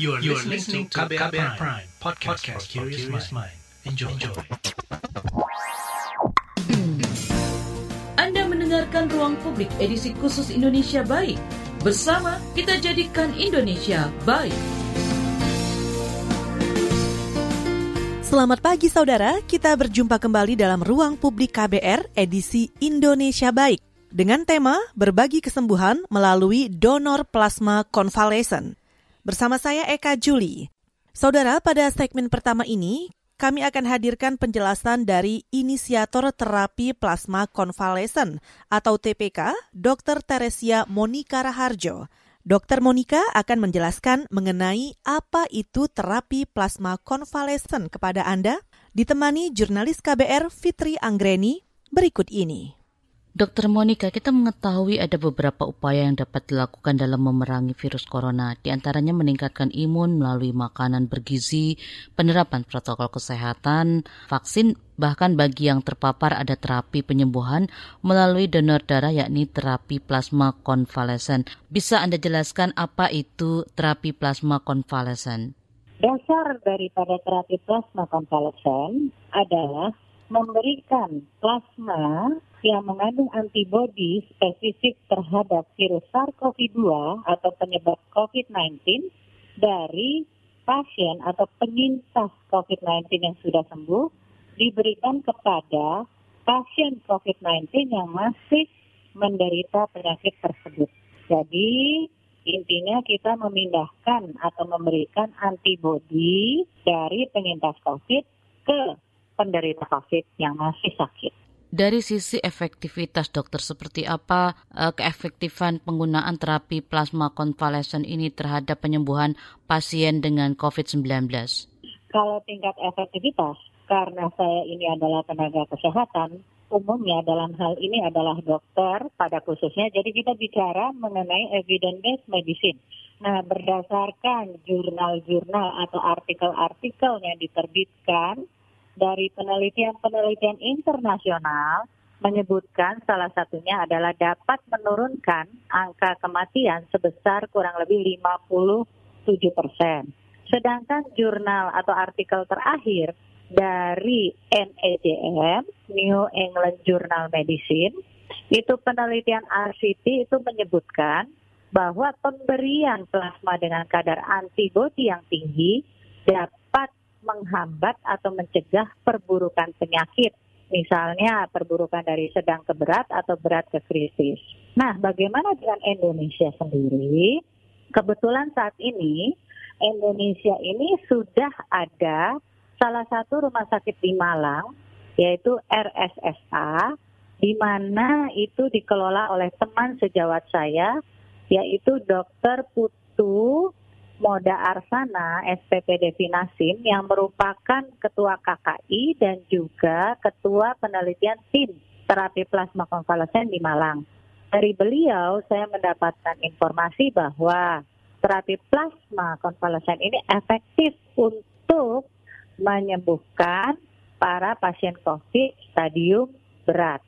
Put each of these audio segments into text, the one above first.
You are, you are listening to KBR, KBR Prime, Prime podcast, podcast for curious mind. Enjoy. Enjoy. Anda mendengarkan Ruang Publik edisi khusus Indonesia Baik. Bersama kita jadikan Indonesia baik. Selamat pagi saudara, kita berjumpa kembali dalam Ruang Publik KBR edisi Indonesia Baik dengan tema berbagi kesembuhan melalui donor plasma convalescent. Bersama saya Eka Juli. Saudara, pada segmen pertama ini kami akan hadirkan penjelasan dari inisiator terapi plasma konvalesen atau TPK, Dr. Teresia Monika Raharjo. Dr. Monika akan menjelaskan mengenai apa itu terapi plasma konvalesen kepada Anda, ditemani jurnalis KBR Fitri Anggreni berikut ini. Dokter Monica, kita mengetahui ada beberapa upaya yang dapat dilakukan dalam memerangi virus corona, di antaranya meningkatkan imun melalui makanan bergizi, penerapan protokol kesehatan, vaksin, bahkan bagi yang terpapar ada terapi penyembuhan melalui donor darah yakni terapi plasma konvalesen. Bisa Anda jelaskan apa itu terapi plasma konvalesen? Dasar daripada terapi plasma konvalesen adalah memberikan plasma yang mengandung antibodi spesifik terhadap virus SARS-CoV-2 atau penyebab COVID-19 dari pasien atau penyintas COVID-19 yang sudah sembuh diberikan kepada pasien COVID-19 yang masih menderita penyakit tersebut. Jadi intinya kita memindahkan atau memberikan antibodi dari penyintas COVID ke penderita COVID yang masih sakit. Dari sisi efektivitas dokter, seperti apa uh, keefektifan penggunaan terapi plasma konvalesen ini terhadap penyembuhan pasien dengan COVID-19? Kalau tingkat efektivitas, karena saya ini adalah tenaga kesehatan, umumnya dalam hal ini adalah dokter pada khususnya, jadi kita bicara mengenai evidence-based medicine. Nah, berdasarkan jurnal-jurnal atau artikel-artikel yang diterbitkan, dari penelitian-penelitian internasional menyebutkan salah satunya adalah dapat menurunkan angka kematian sebesar kurang lebih 57 persen. Sedangkan jurnal atau artikel terakhir dari NEJM, New England Journal Medicine, itu penelitian RCT itu menyebutkan bahwa pemberian plasma dengan kadar antibodi yang tinggi dapat menghambat atau mencegah perburukan penyakit. Misalnya perburukan dari sedang ke berat atau berat ke kritis. Nah, bagaimana dengan Indonesia sendiri? Kebetulan saat ini Indonesia ini sudah ada salah satu rumah sakit di Malang, yaitu RSSA, di mana itu dikelola oleh teman sejawat saya, yaitu Dr. Putu Moda Arsana SPP Devinasim yang merupakan Ketua KKI dan juga Ketua Penelitian Tim Terapi Plasma Konvalesen di Malang. Dari beliau saya mendapatkan informasi bahwa terapi plasma konvalesen ini efektif untuk menyembuhkan para pasien COVID stadium berat.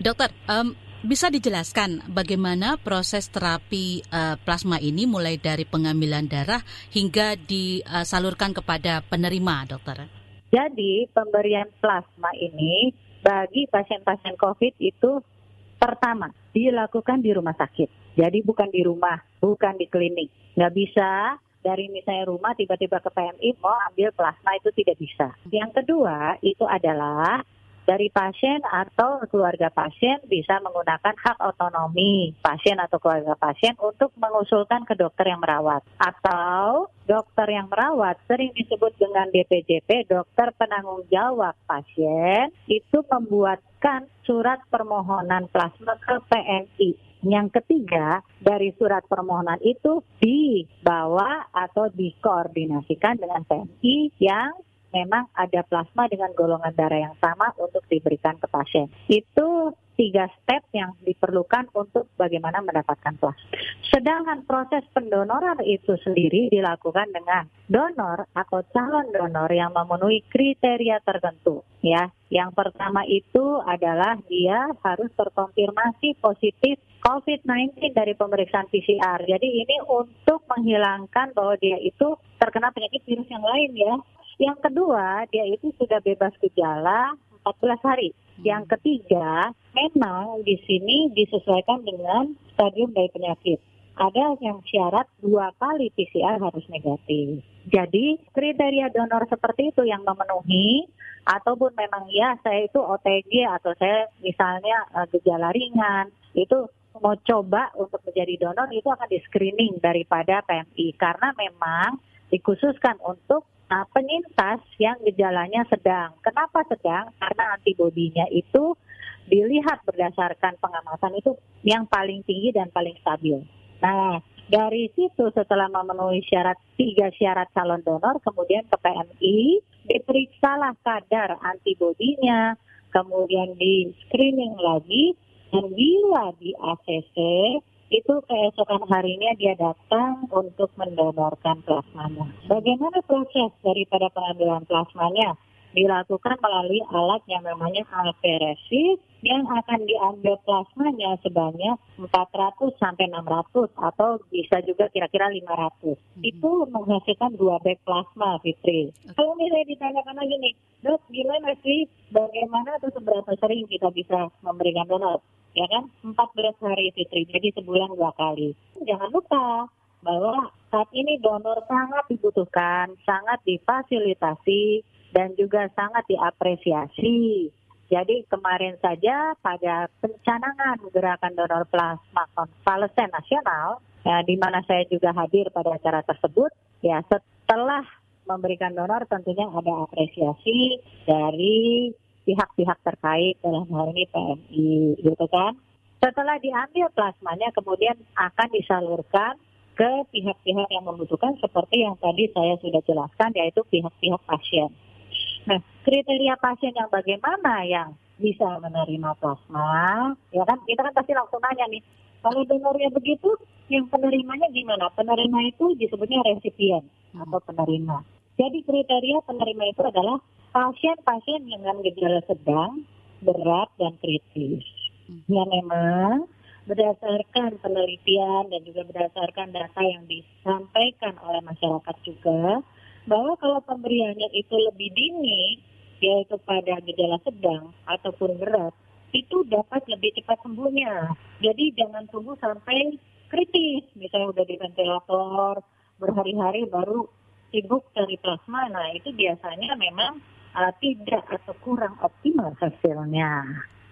Dokter, um, bisa dijelaskan bagaimana proses terapi uh, plasma ini mulai dari pengambilan darah hingga disalurkan kepada penerima, dokter? Jadi pemberian plasma ini bagi pasien-pasien COVID itu pertama dilakukan di rumah sakit. Jadi bukan di rumah, bukan di klinik. Nggak bisa dari misalnya rumah tiba-tiba ke PMI mau ambil plasma itu tidak bisa. Yang kedua itu adalah dari pasien atau keluarga pasien bisa menggunakan hak otonomi pasien atau keluarga pasien untuk mengusulkan ke dokter yang merawat. Atau dokter yang merawat sering disebut dengan DPJP dokter penanggung jawab pasien itu membuatkan surat permohonan plasma ke PNI yang ketiga, dari surat permohonan itu dibawa atau dikoordinasikan dengan PNI yang memang ada plasma dengan golongan darah yang sama untuk diberikan ke pasien. Itu tiga step yang diperlukan untuk bagaimana mendapatkan plasma. Sedangkan proses pendonoran itu sendiri dilakukan dengan donor atau calon donor yang memenuhi kriteria tertentu. ya. Yang pertama itu adalah dia harus terkonfirmasi positif COVID-19 dari pemeriksaan PCR. Jadi ini untuk menghilangkan bahwa dia itu terkena penyakit virus yang lain ya. Yang kedua, dia itu sudah bebas gejala 14 hari. Yang ketiga, memang di sini disesuaikan dengan stadium dari penyakit. Ada yang syarat dua kali PCR harus negatif. Jadi kriteria donor seperti itu yang memenuhi ataupun memang ya saya itu OTG atau saya misalnya uh, gejala ringan itu mau coba untuk menjadi donor itu akan di screening daripada PMI karena memang dikhususkan untuk uh, penyintas yang gejalanya sedang. Kenapa sedang? Karena antibodinya itu dilihat berdasarkan pengamatan itu yang paling tinggi dan paling stabil. Nah, dari situ setelah memenuhi syarat tiga syarat calon donor, kemudian ke PMI diperiksalah kadar antibodinya, kemudian di screening lagi, dan bila di ACC itu keesokan harinya dia datang untuk mendonorkan plasmanya. Bagaimana proses daripada pengambilan plasmanya? dilakukan melalui alat yang namanya alferesis yang akan diambil plasmanya sebanyak 400 sampai 600 atau bisa juga kira-kira 500. Hmm. Itu menghasilkan dua bag plasma, Fitri. Okay. Kalau misalnya ditanyakan lagi nih, dok gimana sih bagaimana atau seberapa sering kita bisa memberikan donor? Ya kan, 14 hari Fitri, jadi sebulan dua kali. Jangan lupa bahwa saat ini donor sangat dibutuhkan, sangat difasilitasi dan juga sangat diapresiasi. Jadi kemarin saja pada pencanangan gerakan donor plasma konvalesen nasional, ya, di mana saya juga hadir pada acara tersebut, ya setelah memberikan donor tentunya ada apresiasi dari pihak-pihak terkait dalam hal ini PMI, gitu kan. Setelah diambil plasmanya kemudian akan disalurkan ke pihak-pihak yang membutuhkan seperti yang tadi saya sudah jelaskan yaitu pihak-pihak pasien. Nah, kriteria pasien yang bagaimana yang bisa menerima plasma, ya kan kita kan pasti langsung nanya nih, kalau donornya begitu, yang penerimanya gimana? Penerima itu disebutnya resipien atau penerima. Jadi kriteria penerima itu adalah pasien-pasien dengan gejala sedang, berat, dan kritis. Ya memang berdasarkan penelitian dan juga berdasarkan data yang disampaikan oleh masyarakat juga, bahwa kalau pemberiannya itu lebih dini, yaitu pada gejala sedang ataupun berat, itu dapat lebih cepat sembuhnya. Jadi jangan tunggu sampai kritis, misalnya udah di ventilator, berhari-hari baru sibuk cari plasma. Nah itu biasanya memang uh, tidak atau kurang optimal hasilnya.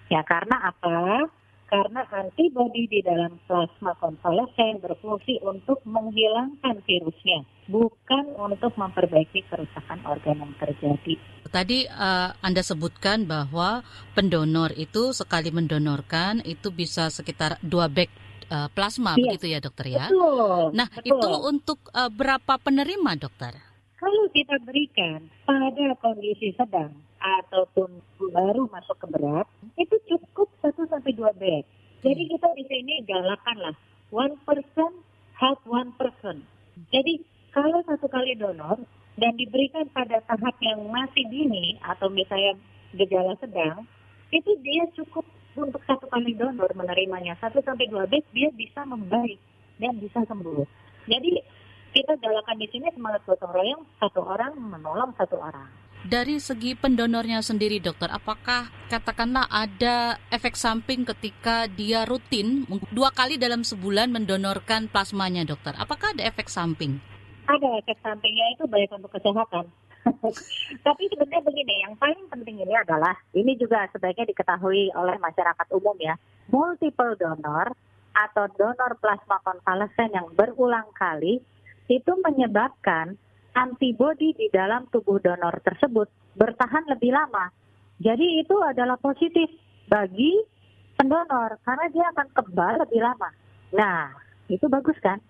Ya karena apa? karena antibodi di dalam plasma konvalesen berfungsi untuk menghilangkan virusnya, bukan untuk memperbaiki kerusakan organ yang terjadi. Tadi uh, Anda sebutkan bahwa pendonor itu sekali mendonorkan itu bisa sekitar dua bag uh, plasma, iya. begitu ya dokter ya? Betul. Nah betul. itu untuk uh, berapa penerima dokter? Kalau kita berikan pada kondisi sedang ataupun baru masuk ke berat, itu cukup 1 sampai 2 bed. Jadi kita di sini galakan lah, one person help one person. Jadi kalau satu kali donor dan diberikan pada tahap yang masih dini atau misalnya gejala sedang, itu dia cukup untuk satu kali donor menerimanya satu sampai dua bed dia bisa membaik dan bisa sembuh. Jadi kita galakan di sini semangat gotong royong satu orang menolong satu orang. Dari segi pendonornya sendiri dokter, apakah katakanlah ada efek samping ketika dia rutin dua kali dalam sebulan mendonorkan plasmanya dokter? Apakah ada efek samping? Ada efek sampingnya itu baik untuk kesehatan. Tapi sebenarnya begini, yang paling penting ini adalah ini juga sebaiknya diketahui oleh masyarakat umum ya. Multiple donor atau donor plasma konvalesen yang berulang kali itu menyebabkan antibodi di dalam tubuh donor tersebut bertahan lebih lama. Jadi itu adalah positif bagi pendonor karena dia akan kebal lebih lama. Nah, itu bagus kan?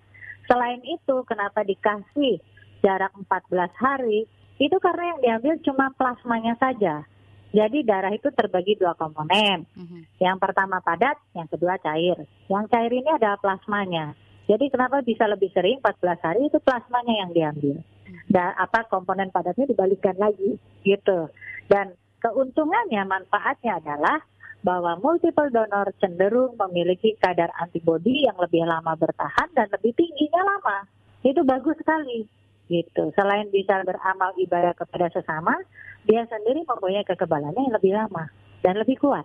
Selain itu, kenapa dikasih jarak 14 hari? Itu karena yang diambil cuma plasmanya saja. Jadi darah itu terbagi dua komponen. Mm-hmm. Yang pertama padat, yang kedua cair. Yang cair ini adalah plasmanya. Jadi kenapa bisa lebih sering 14 hari itu plasmanya yang diambil dan apa komponen padatnya dibalikkan lagi gitu. Dan keuntungannya, manfaatnya adalah bahwa multiple donor cenderung memiliki kadar antibodi yang lebih lama bertahan dan lebih tingginya lama. Itu bagus sekali. Gitu. Selain bisa beramal ibadah kepada sesama, dia sendiri mempunyai kekebalannya yang lebih lama dan lebih kuat.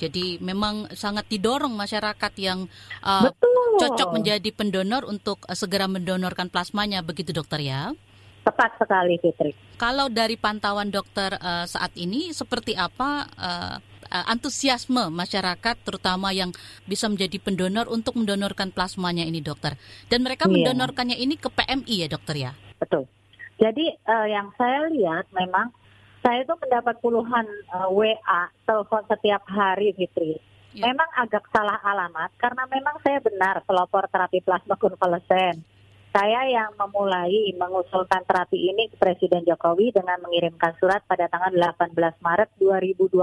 Jadi memang sangat didorong masyarakat yang uh, Betul. cocok menjadi pendonor untuk uh, segera mendonorkan plasmanya, begitu dokter ya? Tepat sekali Fitri. Kalau dari pantauan dokter uh, saat ini seperti apa uh, uh, antusiasme masyarakat terutama yang bisa menjadi pendonor untuk mendonorkan plasmanya ini dokter. Dan mereka yeah. mendonorkannya ini ke PMI ya dokter ya? Betul. Jadi uh, yang saya lihat memang saya itu mendapat puluhan uh, WA telepon setiap hari Fitri. Yeah. Memang agak salah alamat karena memang saya benar pelopor terapi plasma konvalesen. Saya yang memulai mengusulkan terapi ini ke Presiden Jokowi dengan mengirimkan surat pada tanggal 18 Maret 2020.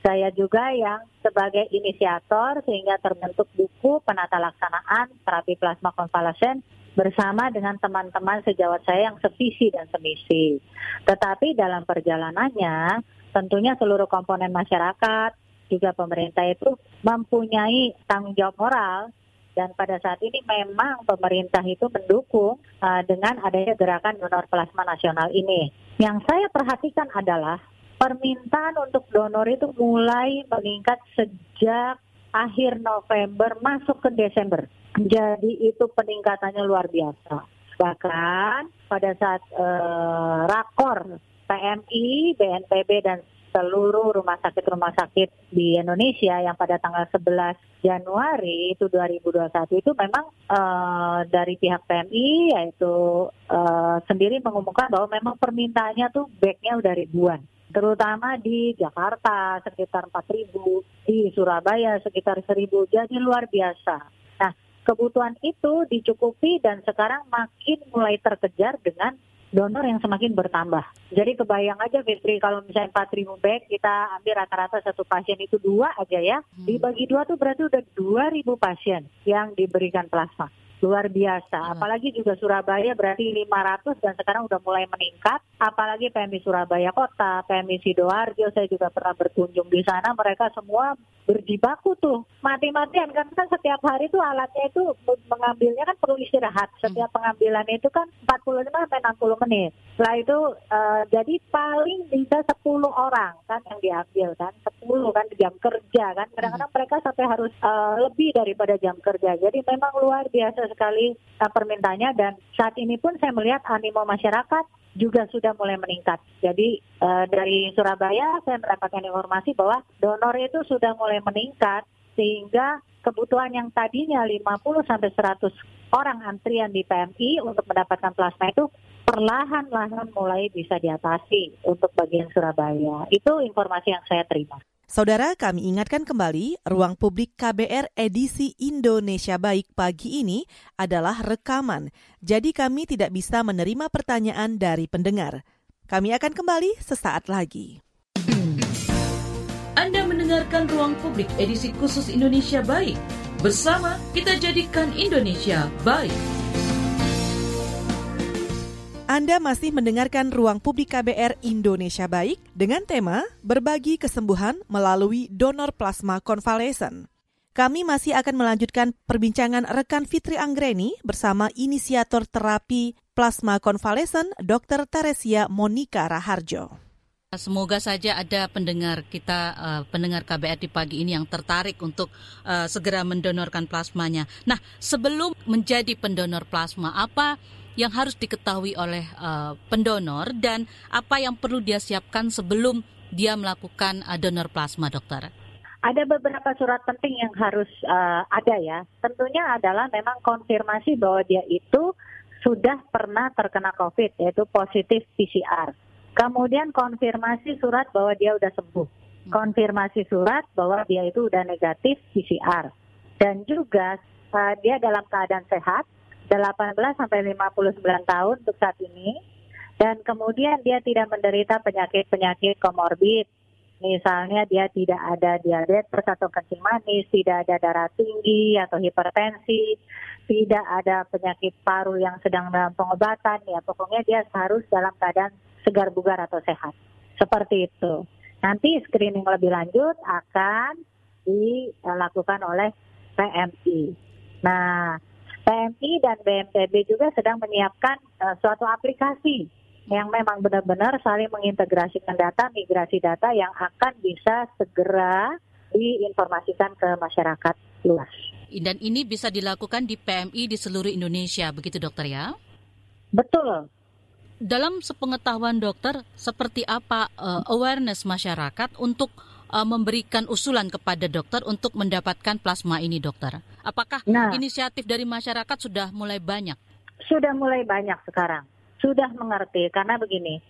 Saya juga yang sebagai inisiator sehingga terbentuk buku penata laksanaan terapi plasma konvalesen bersama dengan teman-teman sejawat saya yang sevisi dan semisi. Tetapi dalam perjalanannya tentunya seluruh komponen masyarakat juga pemerintah itu mempunyai tanggung jawab moral dan pada saat ini memang pemerintah itu mendukung uh, dengan adanya gerakan donor plasma nasional ini. Yang saya perhatikan adalah permintaan untuk donor itu mulai meningkat sejak akhir November masuk ke Desember. Jadi itu peningkatannya luar biasa. Bahkan pada saat uh, rakor PMI, BNPB dan seluruh rumah sakit-rumah sakit di Indonesia yang pada tanggal 11 Januari itu 2021 itu memang uh, dari pihak PMI yaitu uh, sendiri mengumumkan bahwa memang permintaannya tuh backnya udah ribuan terutama di Jakarta sekitar 4.000, di Surabaya sekitar 1.000, jadi luar biasa. Kebutuhan itu dicukupi dan sekarang makin mulai terkejar dengan donor yang semakin bertambah. Jadi kebayang aja Fitri kalau misalnya 4.000 bag kita ambil rata-rata satu pasien itu dua aja ya. Hmm. Dibagi dua tuh berarti udah 2.000 pasien yang diberikan plasma luar biasa. Hmm. Apalagi juga Surabaya berarti 500 dan sekarang udah mulai meningkat. Apalagi PMI Surabaya Kota, PMI Sidoarjo, saya juga pernah berkunjung di sana. Mereka semua berjibaku tuh mati-matian kan kan setiap hari tuh alatnya itu mengambilnya kan perlu istirahat. Setiap hmm. pengambilan itu kan 45 sampai 60 menit. Setelah itu uh, jadi paling bisa 10 orang kan yang diambil kan 10 kan jam kerja kan. Kadang-kadang hmm. mereka sampai harus uh, lebih daripada jam kerja. Jadi memang luar biasa sekali uh, permintaannya dan saat ini pun saya melihat animo masyarakat juga sudah mulai meningkat. Jadi uh, dari Surabaya saya mendapatkan informasi bahwa donor itu sudah mulai meningkat sehingga kebutuhan yang tadinya 50 sampai 100 orang antrian di PMI untuk mendapatkan plasma itu perlahan-lahan mulai bisa diatasi untuk bagian Surabaya. Itu informasi yang saya terima. Saudara, kami ingatkan kembali, ruang publik KBR edisi Indonesia Baik pagi ini adalah rekaman, jadi kami tidak bisa menerima pertanyaan dari pendengar. Kami akan kembali sesaat lagi. Anda mendengarkan Ruang Publik edisi khusus Indonesia Baik. Bersama kita jadikan Indonesia baik. Anda masih mendengarkan Ruang Publik KBR Indonesia Baik dengan tema Berbagi Kesembuhan melalui Donor Plasma Konvalesen. Kami masih akan melanjutkan perbincangan rekan Fitri Anggreni bersama inisiator terapi plasma konvalesen Dr. Teresia Monika Raharjo. Semoga saja ada pendengar kita, uh, pendengar KBR di pagi ini yang tertarik untuk uh, segera mendonorkan plasmanya. Nah, sebelum menjadi pendonor plasma, apa yang harus diketahui oleh uh, pendonor dan apa yang perlu dia siapkan sebelum dia melakukan uh, donor plasma, dokter? Ada beberapa surat penting yang harus uh, ada ya. Tentunya adalah memang konfirmasi bahwa dia itu sudah pernah terkena COVID, yaitu positif PCR. Kemudian konfirmasi surat bahwa dia sudah sembuh. Hmm. Konfirmasi surat bahwa dia itu sudah negatif PCR. Dan juga uh, dia dalam keadaan sehat, 18 sampai 59 tahun untuk saat ini dan kemudian dia tidak menderita penyakit-penyakit komorbid. Misalnya dia tidak ada diabetes atau kencing manis, tidak ada darah tinggi atau hipertensi, tidak ada penyakit paru yang sedang dalam pengobatan, ya pokoknya dia harus dalam keadaan segar bugar atau sehat. Seperti itu. Nanti screening lebih lanjut akan dilakukan oleh PMI. Nah, PMI dan BNPB juga sedang menyiapkan uh, suatu aplikasi yang memang benar-benar saling mengintegrasikan data, migrasi data yang akan bisa segera diinformasikan ke masyarakat luas. Dan ini bisa dilakukan di PMI di seluruh Indonesia, begitu dokter ya? Betul. Dalam sepengetahuan dokter, seperti apa uh, awareness masyarakat untuk uh, memberikan usulan kepada dokter untuk mendapatkan plasma ini, dokter? Apakah nah, inisiatif dari masyarakat sudah mulai banyak? Sudah mulai banyak sekarang. Sudah mengerti karena begini.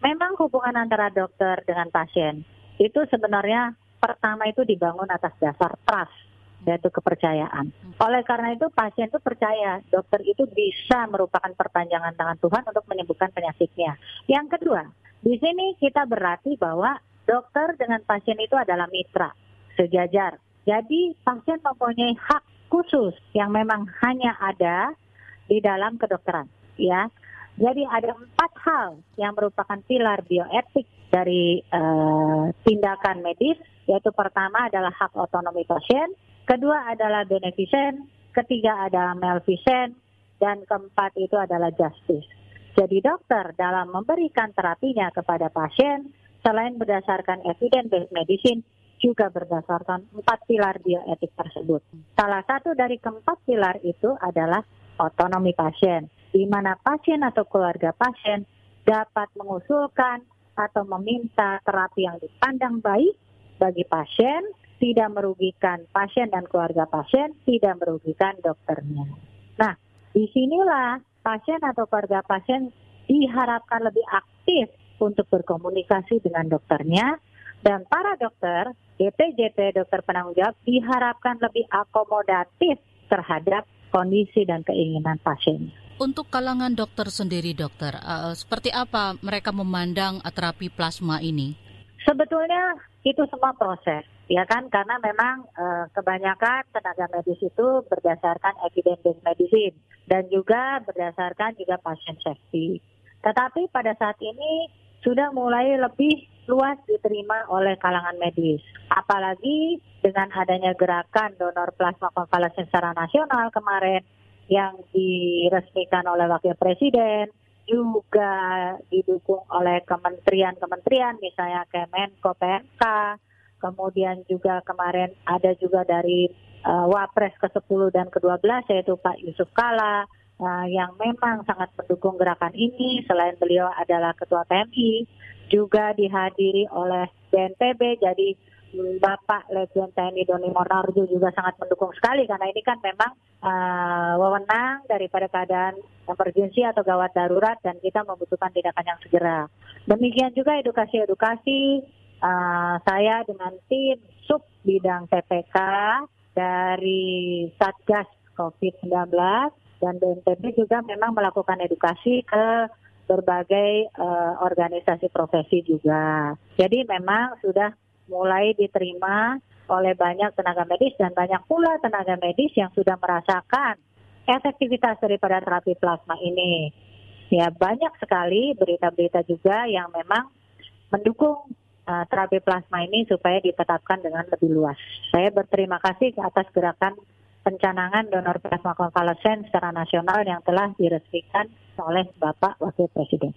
Memang hubungan antara dokter dengan pasien itu sebenarnya pertama itu dibangun atas dasar trust yaitu kepercayaan. Oleh karena itu pasien itu percaya dokter itu bisa merupakan perpanjangan tangan Tuhan untuk menyembuhkan penyakitnya. Yang kedua, di sini kita berarti bahwa dokter dengan pasien itu adalah mitra sejajar. Jadi pasien mempunyai hak khusus yang memang hanya ada di dalam kedokteran, ya. Jadi ada empat hal yang merupakan pilar bioetik dari uh, tindakan medis, yaitu pertama adalah hak otonomi pasien, Kedua adalah beneficent, ketiga ada maleficent, dan keempat itu adalah justice. Jadi dokter dalam memberikan terapinya kepada pasien, selain berdasarkan evidence-based medicine, juga berdasarkan empat pilar bioetik tersebut. Salah satu dari keempat pilar itu adalah otonomi pasien, di mana pasien atau keluarga pasien dapat mengusulkan atau meminta terapi yang dipandang baik bagi pasien tidak merugikan pasien dan keluarga pasien, tidak merugikan dokternya. Nah, di sinilah pasien atau keluarga pasien diharapkan lebih aktif untuk berkomunikasi dengan dokternya dan para dokter, DPJP dokter penanggung jawab diharapkan lebih akomodatif terhadap kondisi dan keinginan pasien. Untuk kalangan dokter sendiri, dokter, uh, seperti apa mereka memandang terapi plasma ini? Sebetulnya itu semua proses ya kan karena memang e, kebanyakan tenaga medis itu berdasarkan evidence based medicine dan juga berdasarkan juga patient safety. Tetapi pada saat ini sudah mulai lebih luas diterima oleh kalangan medis. Apalagi dengan adanya gerakan donor plasma konvalesen secara nasional kemarin yang diresmikan oleh Wakil Presiden, juga didukung oleh kementerian-kementerian misalnya Kemenko PMK, kemudian juga kemarin ada juga dari uh, Wapres ke-10 dan ke-12 yaitu Pak Yusuf Kala uh, yang memang sangat mendukung gerakan ini selain beliau adalah ketua PMI juga dihadiri oleh BNPB jadi Bapak Legend TNI Doni Monardo juga sangat mendukung sekali karena ini kan memang uh, wewenang daripada keadaan emergensi atau gawat darurat dan kita membutuhkan tindakan yang segera. Demikian juga edukasi-edukasi uh, saya dengan tim sub bidang TPK dari Satgas COVID-19 dan BNPB juga memang melakukan edukasi ke berbagai uh, organisasi profesi juga. Jadi memang sudah mulai diterima oleh banyak tenaga medis dan banyak pula tenaga medis yang sudah merasakan efektivitas daripada terapi plasma ini. Ya banyak sekali berita-berita juga yang memang mendukung uh, terapi plasma ini supaya ditetapkan dengan lebih luas. Saya berterima kasih atas gerakan pencanangan donor plasma konvalesen secara nasional yang telah diresmikan oleh Bapak Wakil Presiden.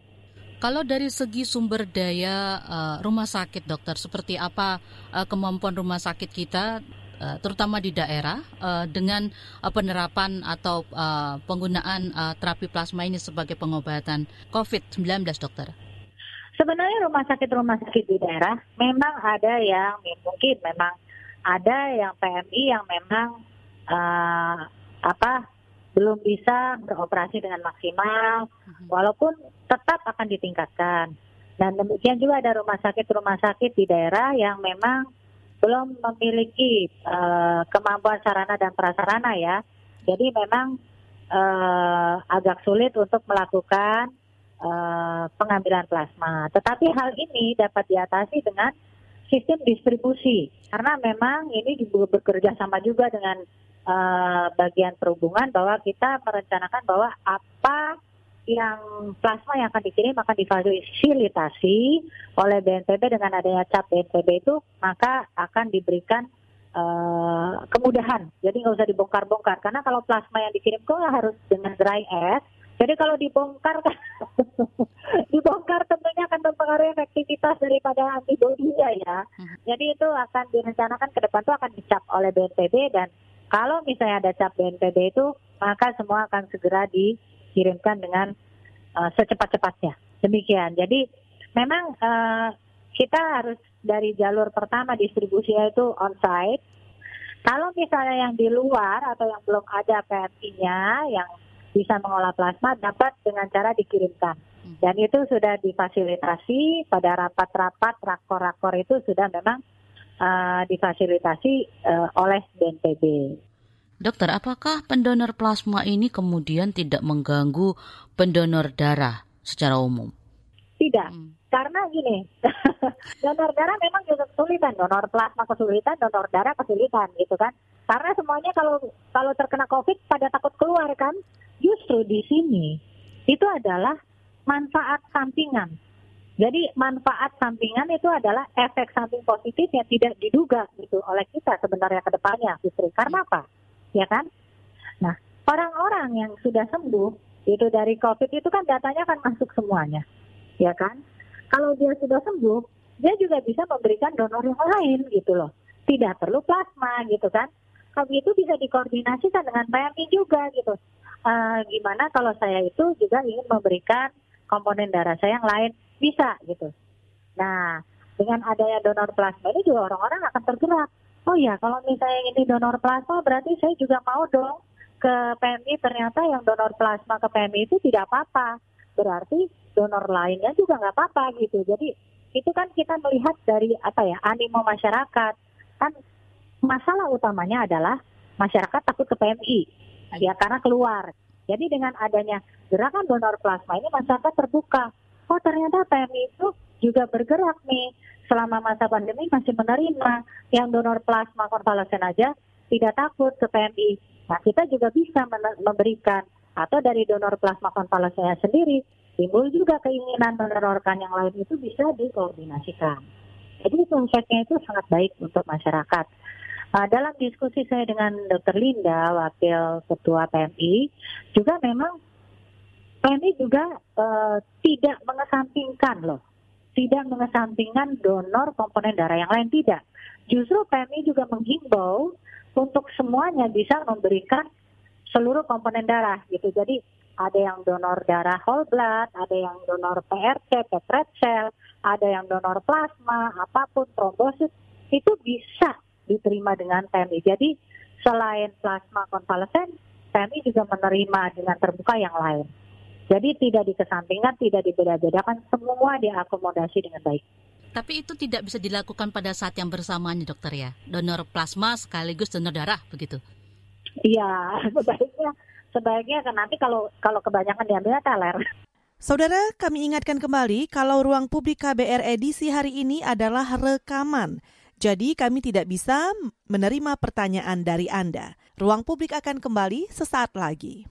Kalau dari segi sumber daya uh, rumah sakit, dokter, seperti apa uh, kemampuan rumah sakit kita, uh, terutama di daerah, uh, dengan uh, penerapan atau uh, penggunaan uh, terapi plasma ini sebagai pengobatan COVID-19, dokter? Sebenarnya rumah sakit-rumah sakit di daerah memang ada yang mungkin memang ada yang PMI yang memang uh, apa belum bisa beroperasi dengan maksimal, mhm. walaupun tetap akan ditingkatkan. Dan demikian juga ada rumah sakit-rumah sakit di daerah yang memang belum memiliki uh, kemampuan sarana dan prasarana ya. Jadi memang uh, agak sulit untuk melakukan uh, pengambilan plasma. Tetapi hal ini dapat diatasi dengan sistem distribusi karena memang ini bekerja sama juga dengan uh, bagian perhubungan bahwa kita merencanakan bahwa apa yang plasma yang akan dikirim akan difasilitasi oleh BNPB dengan adanya cap BNPB itu maka akan diberikan uh, kemudahan. Jadi nggak usah dibongkar-bongkar karena kalau plasma yang dikirim kok harus dengan dry ice. Jadi kalau dibongkar dibongkar tentunya akan mempengaruhi efektivitas daripada antibodinya ya. Hmm. Jadi itu akan direncanakan ke depan itu akan dicap oleh BNPB dan kalau misalnya ada cap BNPB itu maka semua akan segera di dikirimkan dengan uh, secepat-cepatnya. Demikian. Jadi memang uh, kita harus dari jalur pertama distribusinya itu on-site. Kalau misalnya yang di luar atau yang belum ada PMI-nya yang bisa mengolah plasma dapat dengan cara dikirimkan. Hmm. Dan itu sudah difasilitasi pada rapat-rapat rakor-rakor itu sudah memang uh, difasilitasi uh, oleh BNPB. Dokter, apakah pendonor plasma ini kemudian tidak mengganggu pendonor darah secara umum? Tidak, hmm. karena gini, donor darah memang juga kesulitan, donor plasma kesulitan, donor darah kesulitan gitu kan. Karena semuanya kalau kalau terkena COVID pada takut keluar kan. Justru di sini itu adalah manfaat sampingan. Jadi manfaat sampingan itu adalah efek samping positif yang tidak diduga gitu oleh kita sebenarnya ke depannya, Justru Karena apa? ya kan? Nah, orang-orang yang sudah sembuh itu dari COVID itu kan datanya akan masuk semuanya, ya kan? Kalau dia sudah sembuh, dia juga bisa memberikan donor yang lain gitu loh. Tidak perlu plasma gitu kan? Kalau itu bisa dikoordinasikan dengan PMI juga gitu. Uh, gimana kalau saya itu juga ingin memberikan komponen darah saya yang lain? Bisa gitu. Nah, dengan adanya donor plasma ini juga orang-orang akan tergerak. Oh ya kalau misalnya ini donor plasma berarti saya juga mau dong ke PMI ternyata yang donor plasma ke PMI itu tidak apa-apa. Berarti donor lainnya juga nggak apa-apa gitu. Jadi itu kan kita melihat dari apa ya animo masyarakat. Kan masalah utamanya adalah masyarakat takut ke PMI ya karena keluar jadi dengan adanya gerakan donor plasma ini masyarakat terbuka oh ternyata PMI itu juga bergerak nih selama masa pandemi masih menerima yang donor plasma konvalesen aja tidak takut ke PMI. Nah, kita juga bisa memberikan atau dari donor plasma konvalesennya sendiri timbul juga keinginan mendonorkan yang lain itu bisa dikoordinasikan. Jadi konsepnya itu sangat baik untuk masyarakat. Nah, dalam diskusi saya dengan Dr. Linda, Wakil Ketua PMI, juga memang PMI juga uh, tidak mengesampingkan loh tidak mengesampingkan donor komponen darah yang lain tidak. Justru PMI juga menghimbau untuk semuanya bisa memberikan seluruh komponen darah gitu. Jadi ada yang donor darah whole blood, ada yang donor PRC, petret cell, ada yang donor plasma, apa pun trombosit itu bisa diterima dengan PMI. Jadi selain plasma konvalesen, PMI juga menerima dengan terbuka yang lain. Jadi tidak dikesampingkan, tidak dibeda-bedakan, semua diakomodasi dengan baik. Tapi itu tidak bisa dilakukan pada saat yang bersamaan, dokter ya? Donor plasma sekaligus donor darah, begitu? Iya, sebaiknya sebaiknya kan nanti kalau kalau kebanyakan diambil teler. Saudara, kami ingatkan kembali kalau ruang publik KBR edisi hari ini adalah rekaman. Jadi kami tidak bisa menerima pertanyaan dari Anda. Ruang publik akan kembali sesaat lagi.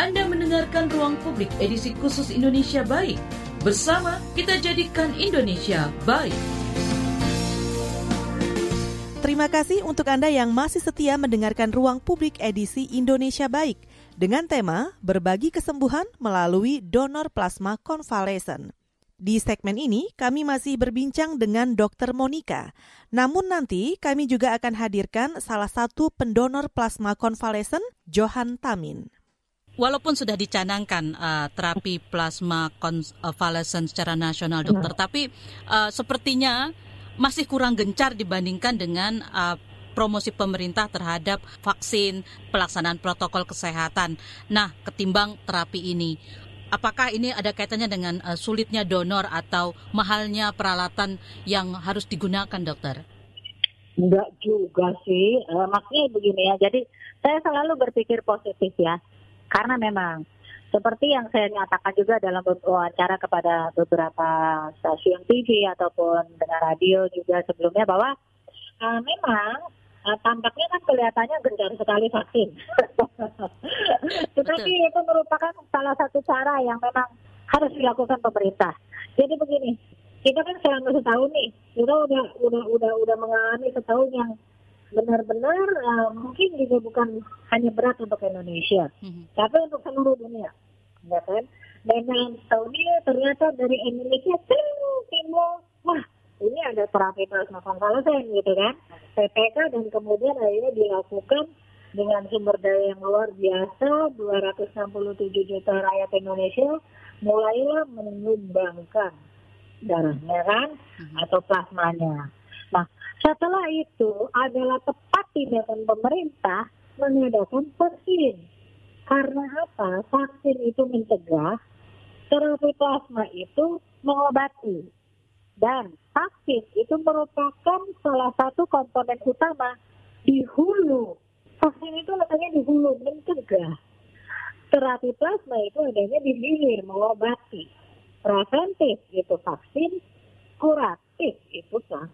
Anda mendengarkan Ruang Publik edisi khusus Indonesia Baik. Bersama kita jadikan Indonesia baik. Terima kasih untuk Anda yang masih setia mendengarkan Ruang Publik edisi Indonesia Baik dengan tema Berbagi Kesembuhan melalui Donor Plasma Convalescent. Di segmen ini, kami masih berbincang dengan Dr. Monica. Namun nanti kami juga akan hadirkan salah satu pendonor plasma konvalesen, Johan Tamin. Walaupun sudah dicanangkan uh, terapi plasma konvalesen secara nasional, dokter, hmm. tapi uh, sepertinya masih kurang gencar dibandingkan dengan uh, promosi pemerintah terhadap vaksin, pelaksanaan protokol kesehatan. Nah, ketimbang terapi ini, apakah ini ada kaitannya dengan uh, sulitnya donor atau mahalnya peralatan yang harus digunakan, dokter? Enggak juga sih, uh, maksudnya begini ya. Jadi saya selalu berpikir positif ya karena memang seperti yang saya nyatakan juga dalam wawancara kepada beberapa stasiun TV ataupun dengan radio juga sebelumnya bahwa uh, memang Nah, tampaknya kan kelihatannya gencar sekali vaksin. Tetapi itu merupakan salah satu cara yang memang harus dilakukan pemerintah. Jadi begini, kita kan selama setahun nih, kita udah udah udah udah mengalami setahun yang benar-benar uh, mungkin juga bukan hanya berat untuk Indonesia, mm-hmm. tapi untuk seluruh dunia, ya kan? Dan dalam setahun ini ternyata dari Indonesia timur, wah ini ada terapi plasma konvalesen gitu kan, PPK dan kemudian akhirnya dilakukan dengan sumber daya yang luar biasa, 267 juta rakyat Indonesia mulailah menyumbangkan darahnya kan hmm. atau plasmanya. Nah, setelah itu adalah tepat tindakan pemerintah mengadakan vaksin. Karena apa? Vaksin itu mencegah, terapi plasma itu mengobati. Dan vaksin itu merupakan salah satu komponen utama di hulu. Vaksin itu letaknya di hulu, mencegah. Terapi plasma itu adanya di hilir, mengobati. Preventif itu vaksin, kuratif itu kan.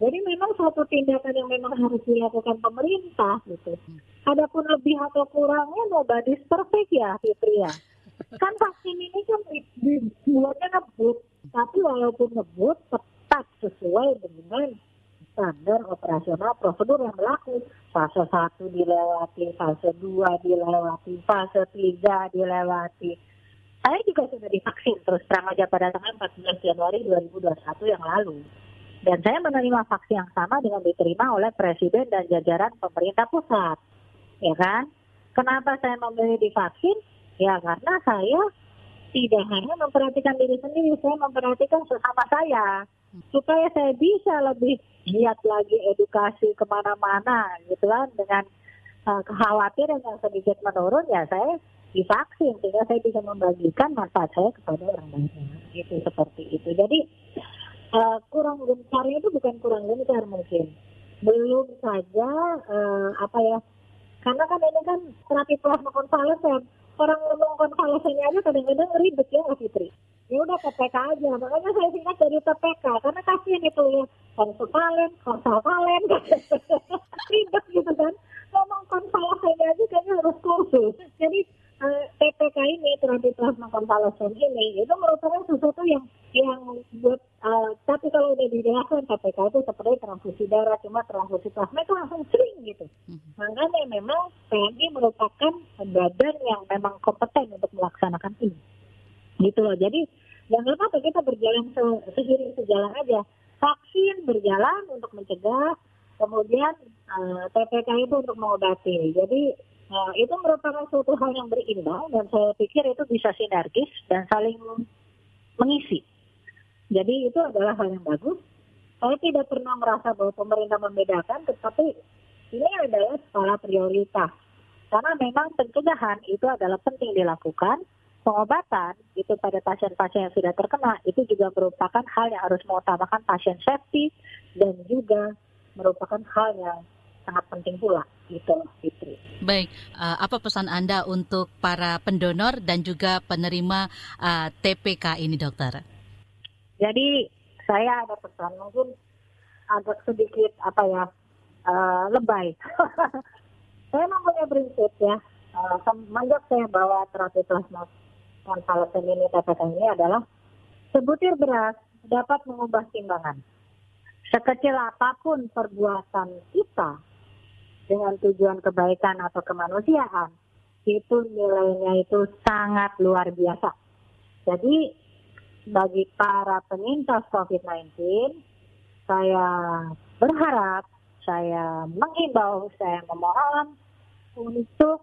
Jadi memang suatu tindakan yang memang harus dilakukan pemerintah gitu. Adapun lebih atau kurangnya nobody perfect ya Fitri ya. Kan vaksin ini kan dibuatnya ngebut, tapi walaupun ngebut tetap sesuai dengan standar operasional prosedur yang berlaku. Fase 1 dilewati, fase 2 dilewati, fase 3 dilewati. Saya juga sudah divaksin terus terang aja pada tanggal 14 Januari 2021 yang lalu. Dan saya menerima vaksin yang sama dengan diterima oleh Presiden dan jajaran pemerintah pusat. Ya kan? Kenapa saya memilih divaksin? Ya karena saya tidak hanya memperhatikan diri sendiri, saya memperhatikan sesama saya supaya saya bisa lebih giat lagi edukasi ke mana-mana gitu kan. Dengan uh, kekhawatiran yang sedikit menurun ya saya divaksin sehingga saya bisa membagikan manfaat saya kepada orang lain itu seperti itu. Jadi uh, kurang gencarnya itu bukan kurang gencar mungkin. Belum saja uh, apa ya karena kan ini kan terapi plasma konvalesen orang ngomong konvalesennya aja kadang-kadang ribet ya Fitri. Ya udah PPK aja. Makanya saya singkat dari PPK karena kasihan itu ya. Konsultalen konsultalen ribet gitu kan. Ngomong konvalesen aja kayaknya harus kursus jadi PPK ini terapi plasma konvalesen ini itu merupakan sesuatu yang yang buat uh, tapi kalau udah dijelaskan PPK itu seperti transfusi darah cuma transfusi plasma itu langsung sering gitu. Hmm. makanya memang PMI merupakan badan yang memang kompeten untuk melaksanakan ini. Gitu loh. Jadi jangan apa kita berjalan se seiring sejalan aja. Vaksin berjalan untuk mencegah kemudian uh, eh, TPK itu untuk mengobati. Jadi uh, itu merupakan suatu hal yang berimbang dan saya pikir itu bisa sinergis dan saling mengisi. Jadi itu adalah hal yang bagus. Saya tidak pernah merasa bahwa pemerintah membedakan tetapi ini adalah skala prioritas. Karena memang pencegahan itu adalah penting dilakukan. Pengobatan itu pada pasien-pasien yang sudah terkena itu juga merupakan hal yang harus mengutamakan pasien safety dan juga merupakan hal yang sangat penting pula gitu Fitri. Baik, uh, apa pesan Anda untuk para pendonor dan juga penerima uh, TPK ini dokter? Jadi saya ada pesan mungkin agak sedikit apa ya uh, lebay. saya mempunyai prinsip ya uh, semenjak saya bawa terapi plasma konvalesen ini TPK ini adalah sebutir beras dapat mengubah timbangan. Sekecil apa pun perbuatan kita dengan tujuan kebaikan atau kemanusiaan, itu nilainya itu sangat luar biasa. Jadi bagi para penyintas COVID-19, saya berharap, saya mengimbau, saya memohon untuk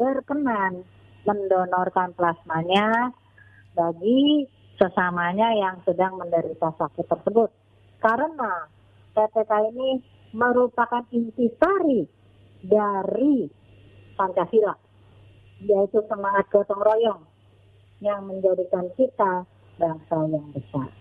berkenan mendonorkan plasmanya bagi sesamanya yang sedang menderita sakit tersebut. Karena PPK ini merupakan intisari dari Pancasila, yaitu semangat gotong royong yang menjadikan kita bangsa yang besar.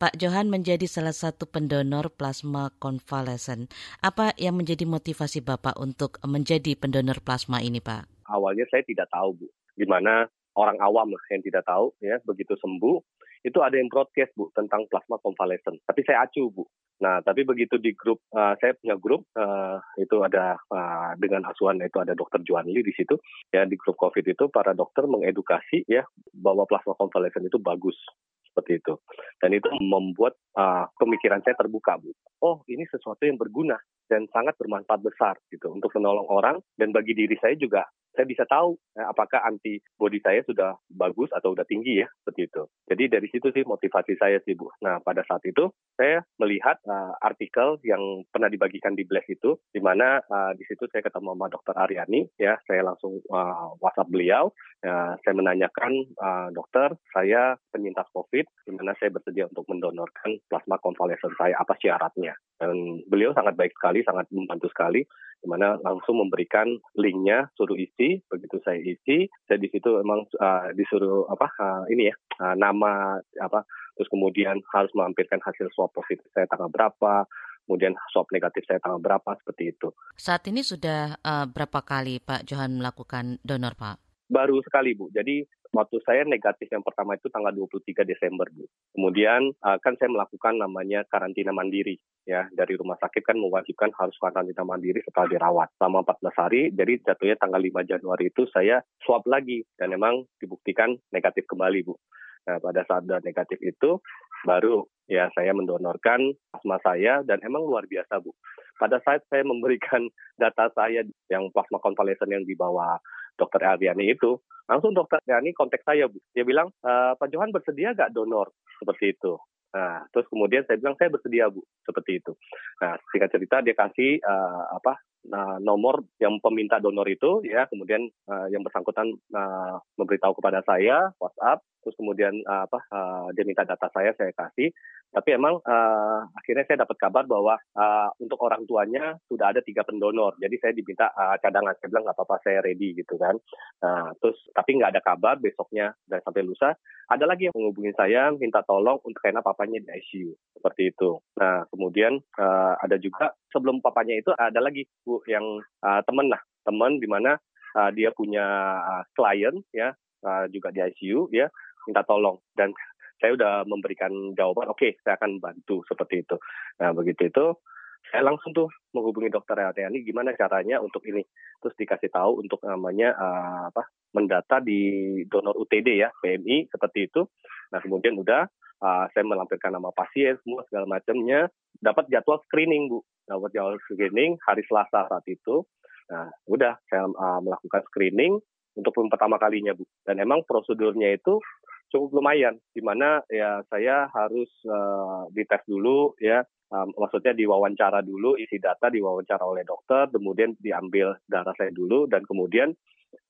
Pak Johan menjadi salah satu pendonor plasma konvalesen. Apa yang menjadi motivasi Bapak untuk menjadi pendonor plasma ini, Pak? awalnya saya tidak tahu Bu, di mana orang awam lah yang tidak tahu ya begitu sembuh itu ada yang broadcast Bu tentang plasma convalescent. Tapi saya acu Bu. Nah, tapi begitu di grup uh, saya punya grup uh, itu ada uh, dengan asuhan itu ada dokter Juanli di situ ya di grup COVID itu para dokter mengedukasi ya bahwa plasma convalescent itu bagus seperti itu. Dan itu membuat uh, pemikiran saya terbuka, Bu. Oh, ini sesuatu yang berguna dan sangat bermanfaat besar gitu untuk menolong orang dan bagi diri saya juga saya bisa tahu ya, apakah antibody saya sudah bagus atau sudah tinggi ya seperti itu. Jadi dari situ sih motivasi saya sih Bu. Nah pada saat itu saya melihat uh, artikel yang pernah dibagikan di Blast itu, di mana uh, di situ saya ketemu sama Dokter Aryani ya, saya langsung uh, WhatsApp beliau, ya, saya menanyakan uh, dokter saya penyintas COVID, di mana saya bersedia untuk mendonorkan plasma konvalesen saya apa syaratnya. Dan beliau sangat baik sekali, sangat membantu sekali di mana langsung memberikan linknya suruh isi begitu saya isi saya di situ emang uh, disuruh apa uh, ini ya uh, nama apa terus kemudian harus melampirkan hasil swab positif saya tanggal berapa kemudian swab negatif saya tanggal berapa seperti itu. Saat ini sudah uh, berapa kali Pak Johan melakukan donor Pak? Baru sekali Bu. Jadi waktu saya negatif yang pertama itu tanggal 23 Desember, Bu. Kemudian uh, kan saya melakukan namanya karantina mandiri ya dari rumah sakit kan mewajibkan harus karantina mandiri setelah dirawat selama 14 hari. Jadi jatuhnya tanggal 5 Januari itu saya swab lagi dan memang dibuktikan negatif kembali, Bu. Nah, pada saat negatif itu baru ya saya mendonorkan plasma saya dan emang luar biasa, Bu. Pada saat saya memberikan data saya yang plasma konvalesen yang dibawa dokter Ariani itu, langsung dokter Ariani kontak saya. Dia bilang, e, Pak Johan bersedia gak donor? Seperti itu. Nah, terus kemudian saya bilang saya bersedia bu, seperti itu. Nah, singkat cerita dia kasih uh, apa uh, nomor yang peminta donor itu, ya, kemudian uh, yang bersangkutan uh, memberitahu kepada saya WhatsApp, terus kemudian uh, apa uh, dia minta data saya saya kasih, tapi emang uh, akhirnya saya dapat kabar bahwa uh, untuk orang tuanya sudah ada tiga pendonor. Jadi saya diminta uh, cadangan. Saya bilang nggak apa-apa saya ready gitu kan. Uh, terus tapi nggak ada kabar besoknya dan sampai lusa. Ada lagi yang menghubungi saya minta tolong untuk karena papanya di ICU seperti itu. Nah kemudian uh, ada juga sebelum papanya itu ada lagi bu yang uh, temen lah teman di mana uh, dia punya uh, klien ya uh, juga di ICU ya minta tolong dan saya udah memberikan jawaban, oke, okay, saya akan bantu seperti itu. Nah, begitu itu, saya langsung tuh menghubungi dokter Eltiani gimana caranya untuk ini. Terus dikasih tahu untuk namanya uh, apa mendata di donor UTD ya, PMI seperti itu. Nah, kemudian udah uh, saya melampirkan nama pasien semua segala macamnya, dapat jadwal screening, Bu. Dapat jadwal screening hari Selasa saat itu. Nah, udah saya uh, melakukan screening untuk pertama kalinya, Bu. Dan emang prosedurnya itu cukup lumayan di mana ya saya harus uh, dites dulu ya um, maksudnya diwawancara dulu isi data diwawancara oleh dokter kemudian diambil darah saya dulu dan kemudian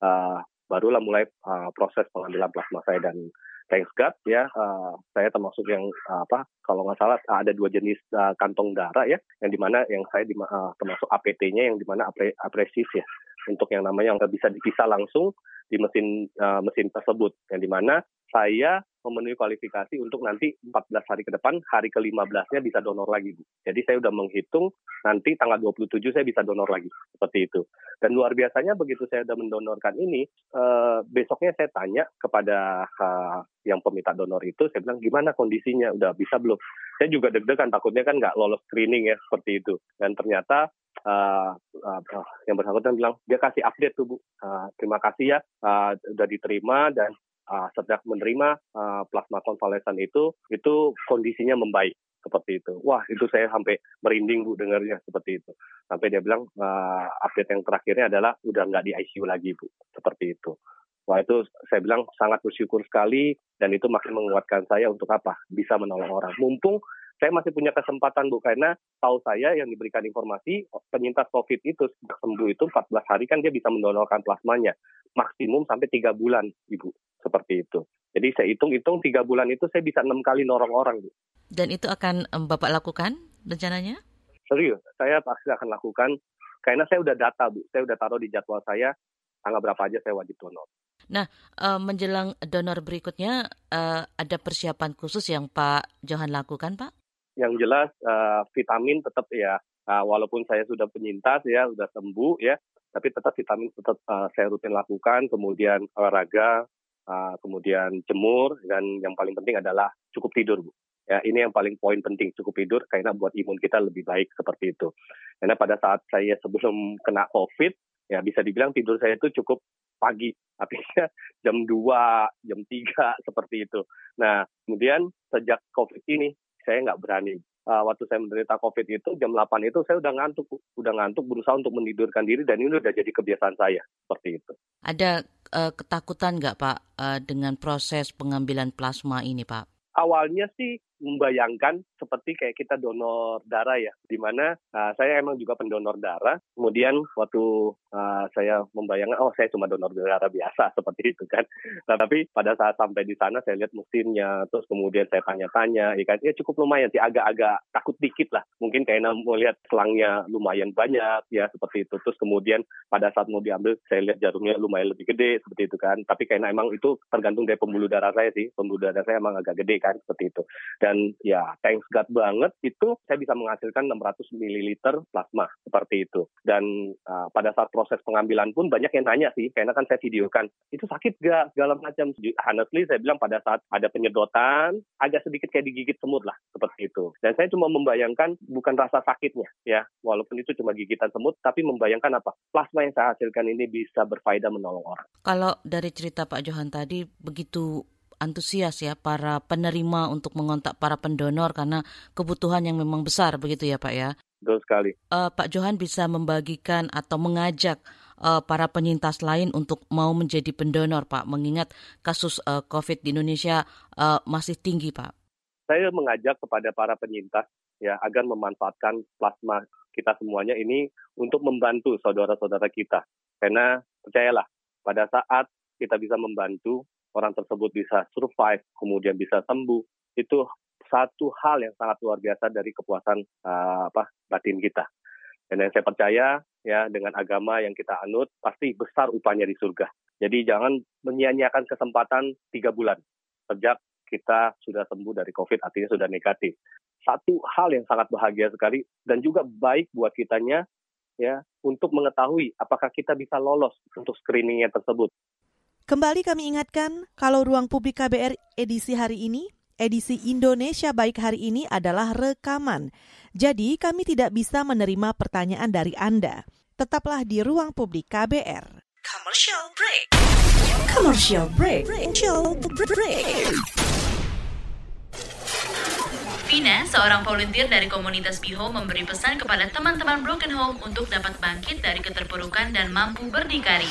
uh, barulah mulai uh, proses pengambilan plasma saya. Dan thanks God ya uh, saya termasuk yang uh, apa kalau nggak salah ada dua jenis uh, kantong darah ya yang di mana yang saya di, uh, termasuk APT-nya yang di mana apre, apresif ya untuk yang namanya yang bisa dipisah langsung di mesin uh, mesin tersebut. Yang di mana saya memenuhi kualifikasi untuk nanti 14 hari ke depan, hari ke-15-nya bisa donor lagi, Bu. Jadi saya udah menghitung nanti tanggal 27 saya bisa donor lagi, seperti itu. Dan luar biasanya begitu saya udah mendonorkan ini, eh, besoknya saya tanya kepada uh, yang peminta donor itu, saya bilang gimana kondisinya, udah bisa belum? Saya juga deg-degan, takutnya kan nggak lolos screening ya, seperti itu. Dan ternyata uh, uh, uh, yang bersangkutan bilang dia kasih update tuh bu uh, terima kasih ya uh, udah diterima dan uh, sejak menerima uh, plasma konvalesen itu itu kondisinya membaik seperti itu. Wah itu saya sampai merinding bu dengarnya seperti itu. Sampai dia bilang uh, update yang terakhirnya adalah udah nggak di ICU lagi bu seperti itu. Wah itu saya bilang sangat bersyukur sekali dan itu makin menguatkan saya untuk apa bisa menolong orang. Mumpung saya masih punya kesempatan Bu karena tahu saya yang diberikan informasi penyintas COVID itu sembuh itu 14 hari kan dia bisa mendonorkan plasmanya maksimum sampai tiga bulan Ibu seperti itu. Jadi saya hitung-hitung tiga bulan itu saya bisa enam kali norong orang Bu. Dan itu akan um, Bapak lakukan rencananya? Serius, saya pasti akan lakukan karena saya udah data Bu, saya udah taruh di jadwal saya tanggal berapa aja saya wajib donor. Nah, uh, menjelang donor berikutnya uh, ada persiapan khusus yang Pak Johan lakukan, Pak? yang jelas uh, vitamin tetap ya walaupun saya sudah penyintas ya sudah sembuh ya tapi tetap vitamin tetap saya rutin lakukan kemudian olahraga kemudian jemur, dan yang paling penting adalah cukup tidur, Bu. Ya, ini yang paling poin penting, cukup tidur karena buat imun kita lebih baik seperti itu. Karena pada saat saya sebelum kena COVID, ya bisa dibilang tidur saya itu cukup pagi, artinya jam 2, jam 3, seperti itu. Nah, kemudian sejak COVID ini, saya nggak berani. Uh, waktu saya menderita COVID itu, jam 8 itu saya udah ngantuk, udah ngantuk berusaha untuk menidurkan diri dan ini udah jadi kebiasaan saya, seperti itu. Ada uh, ketakutan nggak Pak uh, dengan proses pengambilan plasma ini Pak? Awalnya sih membayangkan seperti kayak kita donor darah ya, di mana uh, saya emang juga pendonor darah. Kemudian waktu uh, saya membayangkan, oh saya cuma donor darah biasa seperti itu kan. Nah, tapi pada saat sampai di sana saya lihat mesinnya, terus kemudian saya tanya-tanya, ya kan, ya cukup lumayan sih, agak-agak takut dikit lah. Mungkin kayak mau lihat selangnya lumayan banyak ya seperti itu. Terus kemudian pada saat mau diambil, saya lihat jarumnya lumayan lebih gede seperti itu kan. Tapi kayaknya emang itu tergantung dari pembuluh darah saya sih. Pembuluh darah saya emang agak gede kan seperti itu. Dan ya thanks God banget itu saya bisa menghasilkan 600 ml plasma seperti itu. Dan uh, pada saat proses pengambilan pun banyak yang nanya sih, karena kan saya videokan, itu sakit gak? Segala macam. Honestly saya bilang pada saat ada penyedotan, agak sedikit kayak digigit semut lah, seperti itu. Dan saya cuma membayangkan bukan rasa sakitnya ya, walaupun itu cuma gigitan semut, tapi membayangkan apa? Plasma yang saya hasilkan ini bisa berfaedah menolong orang. Kalau dari cerita Pak Johan tadi, begitu antusias ya para penerima untuk mengontak para pendonor karena kebutuhan yang memang besar begitu ya Pak ya. Betul sekali. Uh, Pak Johan bisa membagikan atau mengajak uh, para penyintas lain untuk mau menjadi pendonor Pak mengingat kasus uh, COVID di Indonesia uh, masih tinggi Pak. Saya mengajak kepada para penyintas ya agar memanfaatkan plasma kita semuanya ini untuk membantu saudara-saudara kita. Karena percayalah pada saat kita bisa membantu orang tersebut bisa survive, kemudian bisa sembuh, itu satu hal yang sangat luar biasa dari kepuasan uh, apa batin kita. Dan yang saya percaya ya dengan agama yang kita anut pasti besar upahnya di surga. Jadi jangan menyia-nyiakan kesempatan tiga bulan sejak kita sudah sembuh dari COVID, artinya sudah negatif. Satu hal yang sangat bahagia sekali dan juga baik buat kitanya ya untuk mengetahui apakah kita bisa lolos untuk screeningnya tersebut. Kembali kami ingatkan, kalau ruang publik KBR edisi hari ini, edisi Indonesia Baik hari ini adalah rekaman. Jadi kami tidak bisa menerima pertanyaan dari Anda. Tetaplah di ruang publik KBR. Commercial break. Commercial break. Commercial break. Vina, seorang volunteer dari komunitas Biho memberi pesan kepada teman-teman Broken Home untuk dapat bangkit dari keterpurukan dan mampu berdikari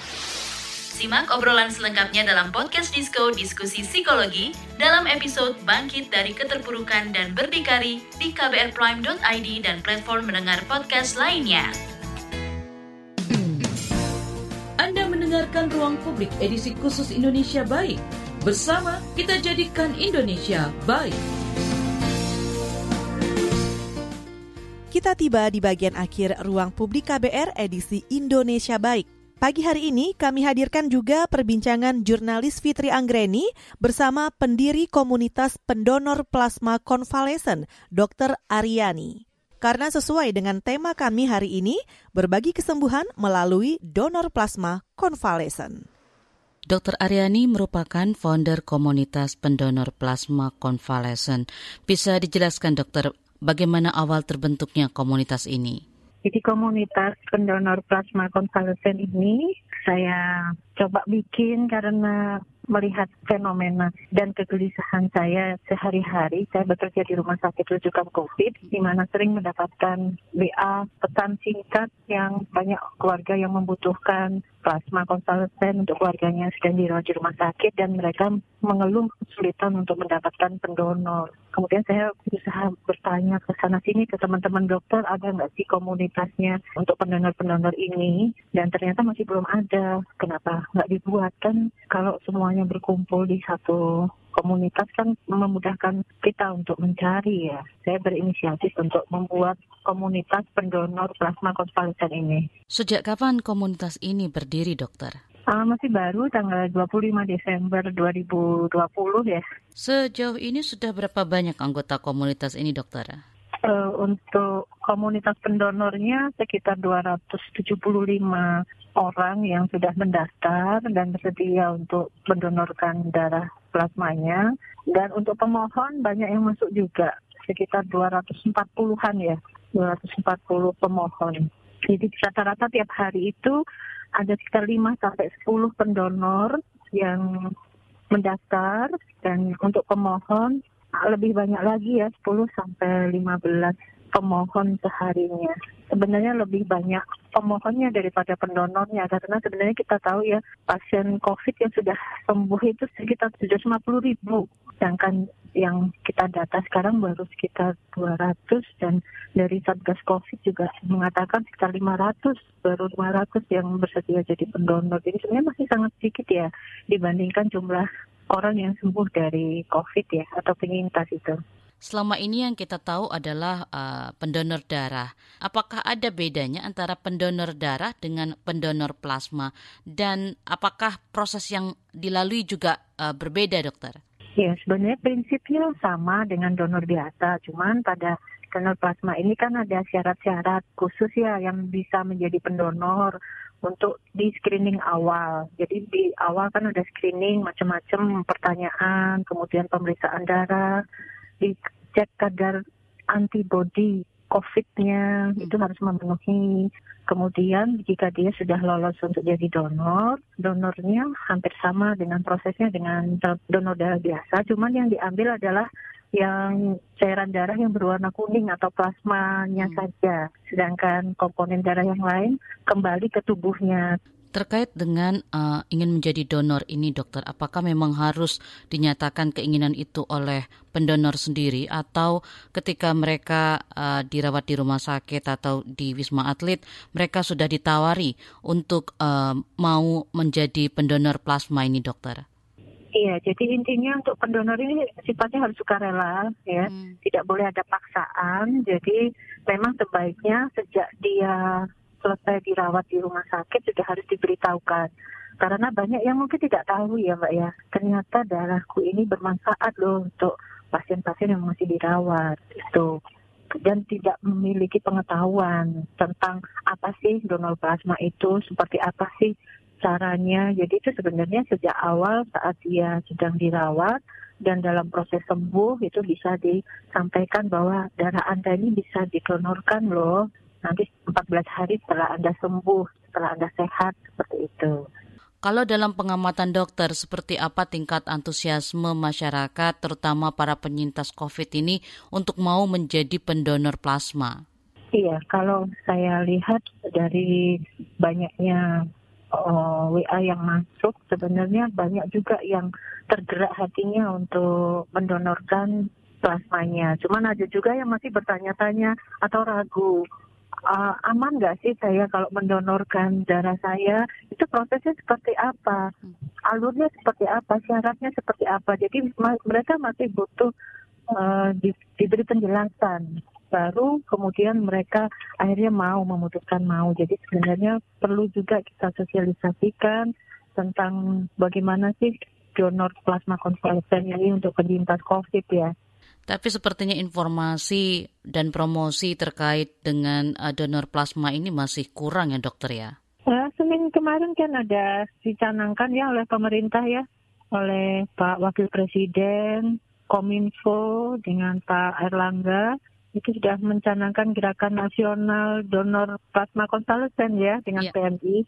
Simak obrolan selengkapnya dalam podcast Disco Diskusi Psikologi dalam episode Bangkit dari Keterpurukan dan Berdikari di kbrprime.id dan platform mendengar podcast lainnya. Anda mendengarkan Ruang Publik edisi khusus Indonesia Baik. Bersama kita jadikan Indonesia baik. Kita tiba di bagian akhir Ruang Publik KBR edisi Indonesia Baik. Pagi hari ini kami hadirkan juga perbincangan jurnalis Fitri Anggreni bersama pendiri komunitas pendonor plasma konvalesen, Dr. Aryani. Karena sesuai dengan tema kami hari ini, berbagi kesembuhan melalui donor plasma konvalesen. Dr. Aryani merupakan founder komunitas pendonor plasma konvalesen. Bisa dijelaskan dokter bagaimana awal terbentuknya komunitas ini? Jadi komunitas pendonor plasma konvalesen ini saya coba bikin karena melihat fenomena dan kegelisahan saya sehari-hari. Saya bekerja di rumah sakit rujukan COVID, di mana sering mendapatkan WA pesan singkat yang banyak keluarga yang membutuhkan plasma konvalesen untuk keluarganya sedang dirawat di rumah sakit dan mereka mengeluh kesulitan untuk mendapatkan pendonor. Kemudian saya berusaha bertanya ke sana sini ke teman-teman dokter ada nggak sih komunitasnya untuk pendonor-pendonor ini dan ternyata masih belum ada. Kenapa nggak dibuat kan kalau semuanya berkumpul di satu komunitas kan memudahkan kita untuk mencari ya. Saya berinisiatif untuk membuat komunitas pendonor plasma konvalesen ini. Sejak kapan komunitas ini berdiri, dokter? Uh, masih baru tanggal 25 Desember 2020 ya. Sejauh ini sudah berapa banyak anggota komunitas ini, dokter? Uh, untuk komunitas pendonornya sekitar 275 orang yang sudah mendaftar dan bersedia untuk mendonorkan darah plasmanya. Dan untuk pemohon banyak yang masuk juga, sekitar 240-an ya, 240 pemohon. Jadi rata-rata tiap hari itu ada sekitar 5 sampai 10 pendonor yang mendaftar dan untuk pemohon lebih banyak lagi ya 10 sampai 15 pemohon seharinya. Sebenarnya lebih banyak pemohonnya daripada pendonornya karena sebenarnya kita tahu ya pasien COVID yang sudah sembuh itu sekitar 750 ribu sedangkan yang kita data sekarang baru sekitar 200 dan dari Satgas Covid juga mengatakan sekitar 500 baru 500 yang bersedia jadi pendonor. Jadi sebenarnya masih sangat sedikit ya dibandingkan jumlah orang yang sembuh dari Covid ya atau penyintas itu. Selama ini yang kita tahu adalah uh, pendonor darah. Apakah ada bedanya antara pendonor darah dengan pendonor plasma dan apakah proses yang dilalui juga uh, berbeda, dokter? Ya, sebenarnya prinsipnya sama dengan donor biasa, cuman pada donor plasma ini kan ada syarat-syarat khusus ya yang bisa menjadi pendonor untuk di screening awal. Jadi di awal kan ada screening macam-macam pertanyaan, kemudian pemeriksaan darah, dicek kadar antibody COVID-nya itu harus memenuhi. Kemudian jika dia sudah lolos untuk jadi donor, donornya hampir sama dengan prosesnya dengan donor darah biasa, cuman yang diambil adalah yang cairan darah yang berwarna kuning atau plasmanya hmm. saja, sedangkan komponen darah yang lain kembali ke tubuhnya. Terkait dengan uh, ingin menjadi donor ini, dokter, apakah memang harus dinyatakan keinginan itu oleh pendonor sendiri atau ketika mereka uh, dirawat di rumah sakit atau di wisma atlet, mereka sudah ditawari untuk uh, mau menjadi pendonor plasma ini, dokter? Iya, jadi intinya untuk pendonor ini sifatnya harus sukarela, ya, hmm. tidak boleh ada paksaan. Jadi memang sebaiknya sejak dia selesai dirawat di rumah sakit sudah harus diberitahukan. Karena banyak yang mungkin tidak tahu ya Mbak ya, ternyata darahku ini bermanfaat loh untuk pasien-pasien yang masih dirawat itu dan tidak memiliki pengetahuan tentang apa sih donor plasma itu, seperti apa sih caranya. Jadi itu sebenarnya sejak awal saat dia sedang dirawat dan dalam proses sembuh itu bisa disampaikan bahwa darah Anda ini bisa didonorkan loh nanti 14 hari setelah Anda sembuh, setelah Anda sehat, seperti itu. Kalau dalam pengamatan dokter, seperti apa tingkat antusiasme masyarakat, terutama para penyintas COVID ini, untuk mau menjadi pendonor plasma? Iya, kalau saya lihat dari banyaknya uh, oh, WA yang masuk, sebenarnya banyak juga yang tergerak hatinya untuk mendonorkan plasmanya. Cuman ada juga yang masih bertanya-tanya atau ragu, uh, aman nggak sih saya kalau mendonorkan darah saya? Itu prosesnya seperti apa? Alurnya seperti apa? Syaratnya seperti apa? Jadi mereka masih butuh uh, di, diberi penjelasan. Baru kemudian mereka akhirnya mau memutuskan mau. Jadi sebenarnya perlu juga kita sosialisasikan tentang bagaimana sih donor plasma konvalesen ini untuk penyintas COVID ya. Tapi sepertinya informasi dan promosi terkait dengan uh, donor plasma ini masih kurang ya dokter ya? Uh, Senin kemarin kan ada dicanangkan ya oleh pemerintah ya, oleh Pak Wakil Presiden, Kominfo dengan Pak Erlangga itu sudah mencanangkan gerakan nasional donor plasma konvalesen ya dengan yeah. PMI.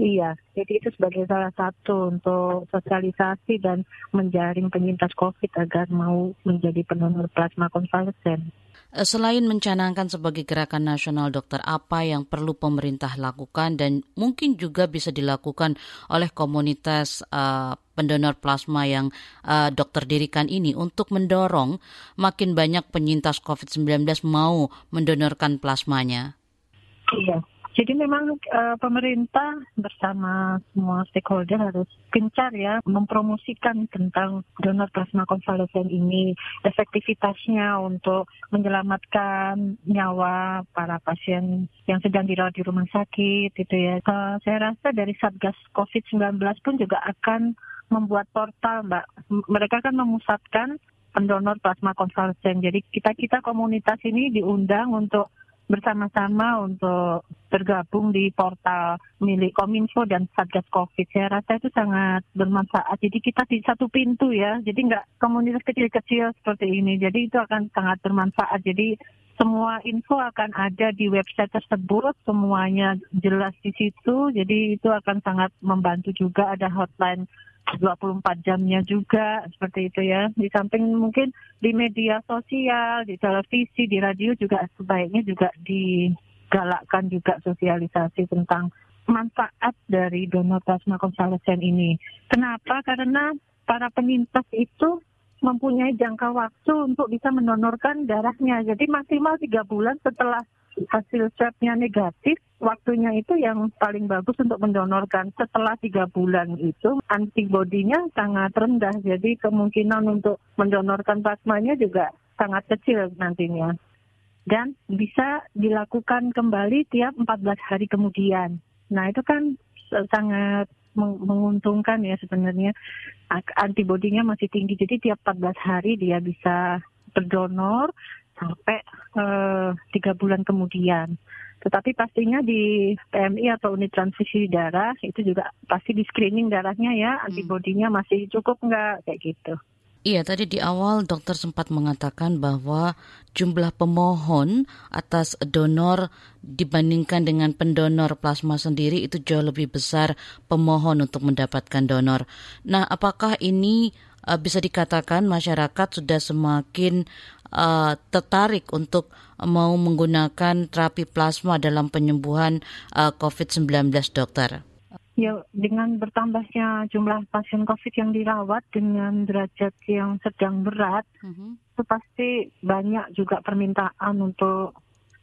Iya, jadi itu sebagai salah satu untuk sosialisasi dan menjaring penyintas COVID agar mau menjadi pendonor plasma konvalesen. Eh, selain mencanangkan sebagai gerakan nasional dokter, apa yang perlu pemerintah lakukan dan mungkin juga bisa dilakukan oleh komunitas uh, pendonor plasma yang uh, dokter dirikan ini untuk mendorong makin banyak penyintas COVID-19 mau mendonorkan plasmanya? Iya, Jadi memang uh, pemerintah bersama semua stakeholder harus gencar ya mempromosikan tentang donor plasma konvalesen ini, efektivitasnya untuk menyelamatkan nyawa para pasien yang sedang dirawat di rumah sakit itu ya. Uh, saya rasa dari Satgas COVID-19 pun juga akan membuat portal, Mbak. Mereka kan memusatkan pendonor plasma konvalesen. Jadi kita-kita komunitas ini diundang untuk bersama-sama untuk bergabung di portal milik Kominfo dan Satgas Covid. Saya rasa itu sangat bermanfaat. Jadi kita di satu pintu ya. Jadi nggak komunitas kecil-kecil seperti ini. Jadi itu akan sangat bermanfaat. Jadi semua info akan ada di website tersebut, semuanya jelas di situ. Jadi itu akan sangat membantu juga ada hotline 24 jamnya juga seperti itu ya. Di samping mungkin di media sosial, di televisi, di radio juga sebaiknya juga digalakkan juga sosialisasi tentang manfaat dari donor plasma konvalesen ini. Kenapa? Karena para penyintas itu mempunyai jangka waktu untuk bisa mendonorkan darahnya. Jadi maksimal tiga bulan setelah hasil swabnya negatif, waktunya itu yang paling bagus untuk mendonorkan. Setelah tiga bulan itu, antibodinya sangat rendah. Jadi kemungkinan untuk mendonorkan plasmanya juga sangat kecil nantinya. Dan bisa dilakukan kembali tiap 14 hari kemudian. Nah itu kan sangat menguntungkan ya sebenarnya antibodinya masih tinggi jadi tiap 14 hari dia bisa berdonor sampai eh, tiga bulan kemudian. Tetapi pastinya di PMI atau unit transfusi darah itu juga pasti di screening darahnya ya, hmm. antibodinya masih cukup nggak kayak gitu. Iya, tadi di awal dokter sempat mengatakan bahwa jumlah pemohon atas donor dibandingkan dengan pendonor plasma sendiri itu jauh lebih besar pemohon untuk mendapatkan donor. Nah, apakah ini uh, bisa dikatakan masyarakat sudah semakin uh, tertarik untuk mau menggunakan terapi plasma dalam penyembuhan uh, COVID-19, dokter? Ya, dengan bertambahnya jumlah pasien COVID yang dirawat dengan derajat yang sedang berat, mm-hmm. itu pasti banyak juga permintaan untuk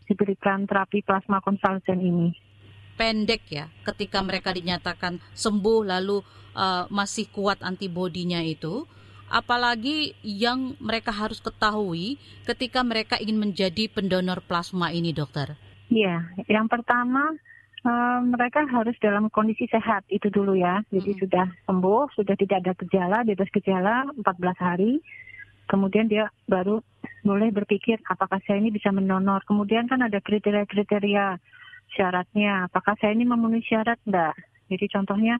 diberikan terapi plasma konvalesen ini. Pendek ya, ketika mereka dinyatakan sembuh lalu uh, masih kuat antibodinya itu, apalagi yang mereka harus ketahui ketika mereka ingin menjadi pendonor plasma ini, dokter? Iya, yang pertama uh, mereka harus dalam kondisi sehat itu dulu ya. Jadi hmm. sudah sembuh, sudah tidak ada gejala, bebas gejala 14 hari. Kemudian dia baru boleh berpikir apakah saya ini bisa mendonor. Kemudian kan ada kriteria-kriteria syaratnya. Apakah saya ini memenuhi syarat enggak? Jadi contohnya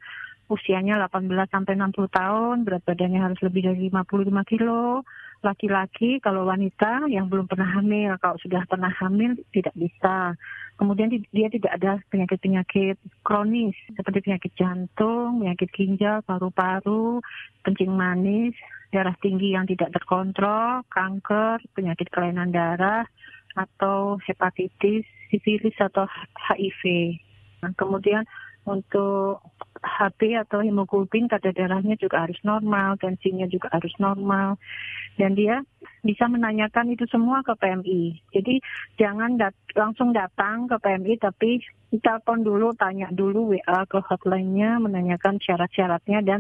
usianya 18 sampai 60 tahun, berat badannya harus lebih dari 55 kilo. Laki-laki kalau wanita yang belum pernah hamil, kalau sudah pernah hamil tidak bisa. Kemudian dia tidak ada penyakit-penyakit kronis seperti penyakit jantung, penyakit ginjal, paru-paru, kencing manis, darah tinggi yang tidak terkontrol, kanker, penyakit kelainan darah, atau hepatitis, sifilis atau HIV. Nah, kemudian untuk HP atau hemoglobin kadar darahnya juga harus normal, tensinya juga harus normal. Dan dia bisa menanyakan itu semua ke PMI. Jadi jangan dat langsung datang ke PMI tapi telepon dulu, tanya dulu WA ke hotline-nya, menanyakan syarat-syaratnya dan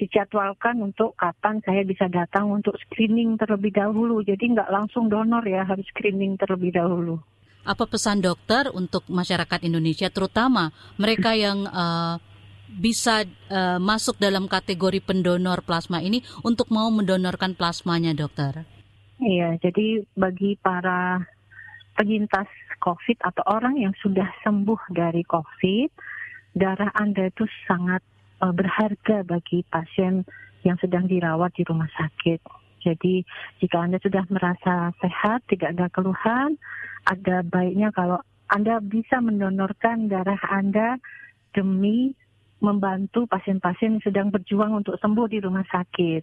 dijadwalkan untuk kapan saya bisa datang untuk screening terlebih dahulu. Jadi nggak langsung donor ya, harus screening terlebih dahulu. Apa pesan dokter untuk masyarakat Indonesia, terutama mereka yang uh, bisa uh, masuk dalam kategori pendonor plasma ini untuk mau mendonorkan plasmanya, dokter? Iya, jadi bagi para penyintas COVID atau orang yang sudah sembuh dari COVID, darah Anda itu sangat uh, berharga bagi pasien yang sedang dirawat di rumah sakit. Jadi jika Anda sudah merasa sehat, tidak ada keluhan, ada baiknya kalau Anda bisa mendonorkan darah Anda demi membantu pasien-pasien yang sedang berjuang untuk sembuh di rumah sakit.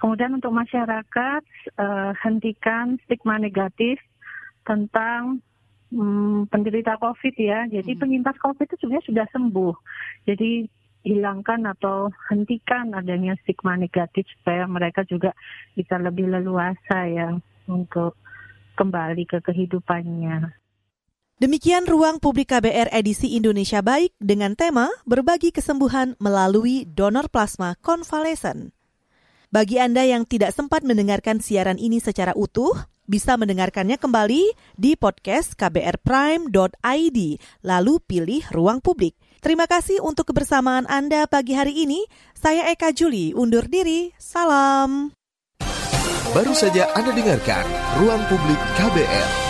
Kemudian untuk masyarakat, uh, hentikan stigma negatif tentang um, penderita COVID ya. Jadi hmm. penyintas COVID itu sebenarnya sudah sembuh. Jadi hilangkan atau hentikan adanya stigma negatif supaya mereka juga bisa lebih leluasa ya untuk kembali ke kehidupannya. Demikian ruang publik KBR edisi Indonesia Baik dengan tema berbagi kesembuhan melalui donor plasma konvalesen. Bagi Anda yang tidak sempat mendengarkan siaran ini secara utuh, bisa mendengarkannya kembali di podcast kbrprime.id, lalu pilih ruang publik. Terima kasih untuk kebersamaan Anda pagi hari ini. Saya Eka Juli, undur diri. Salam. Baru saja Anda dengarkan Ruang Publik KBR.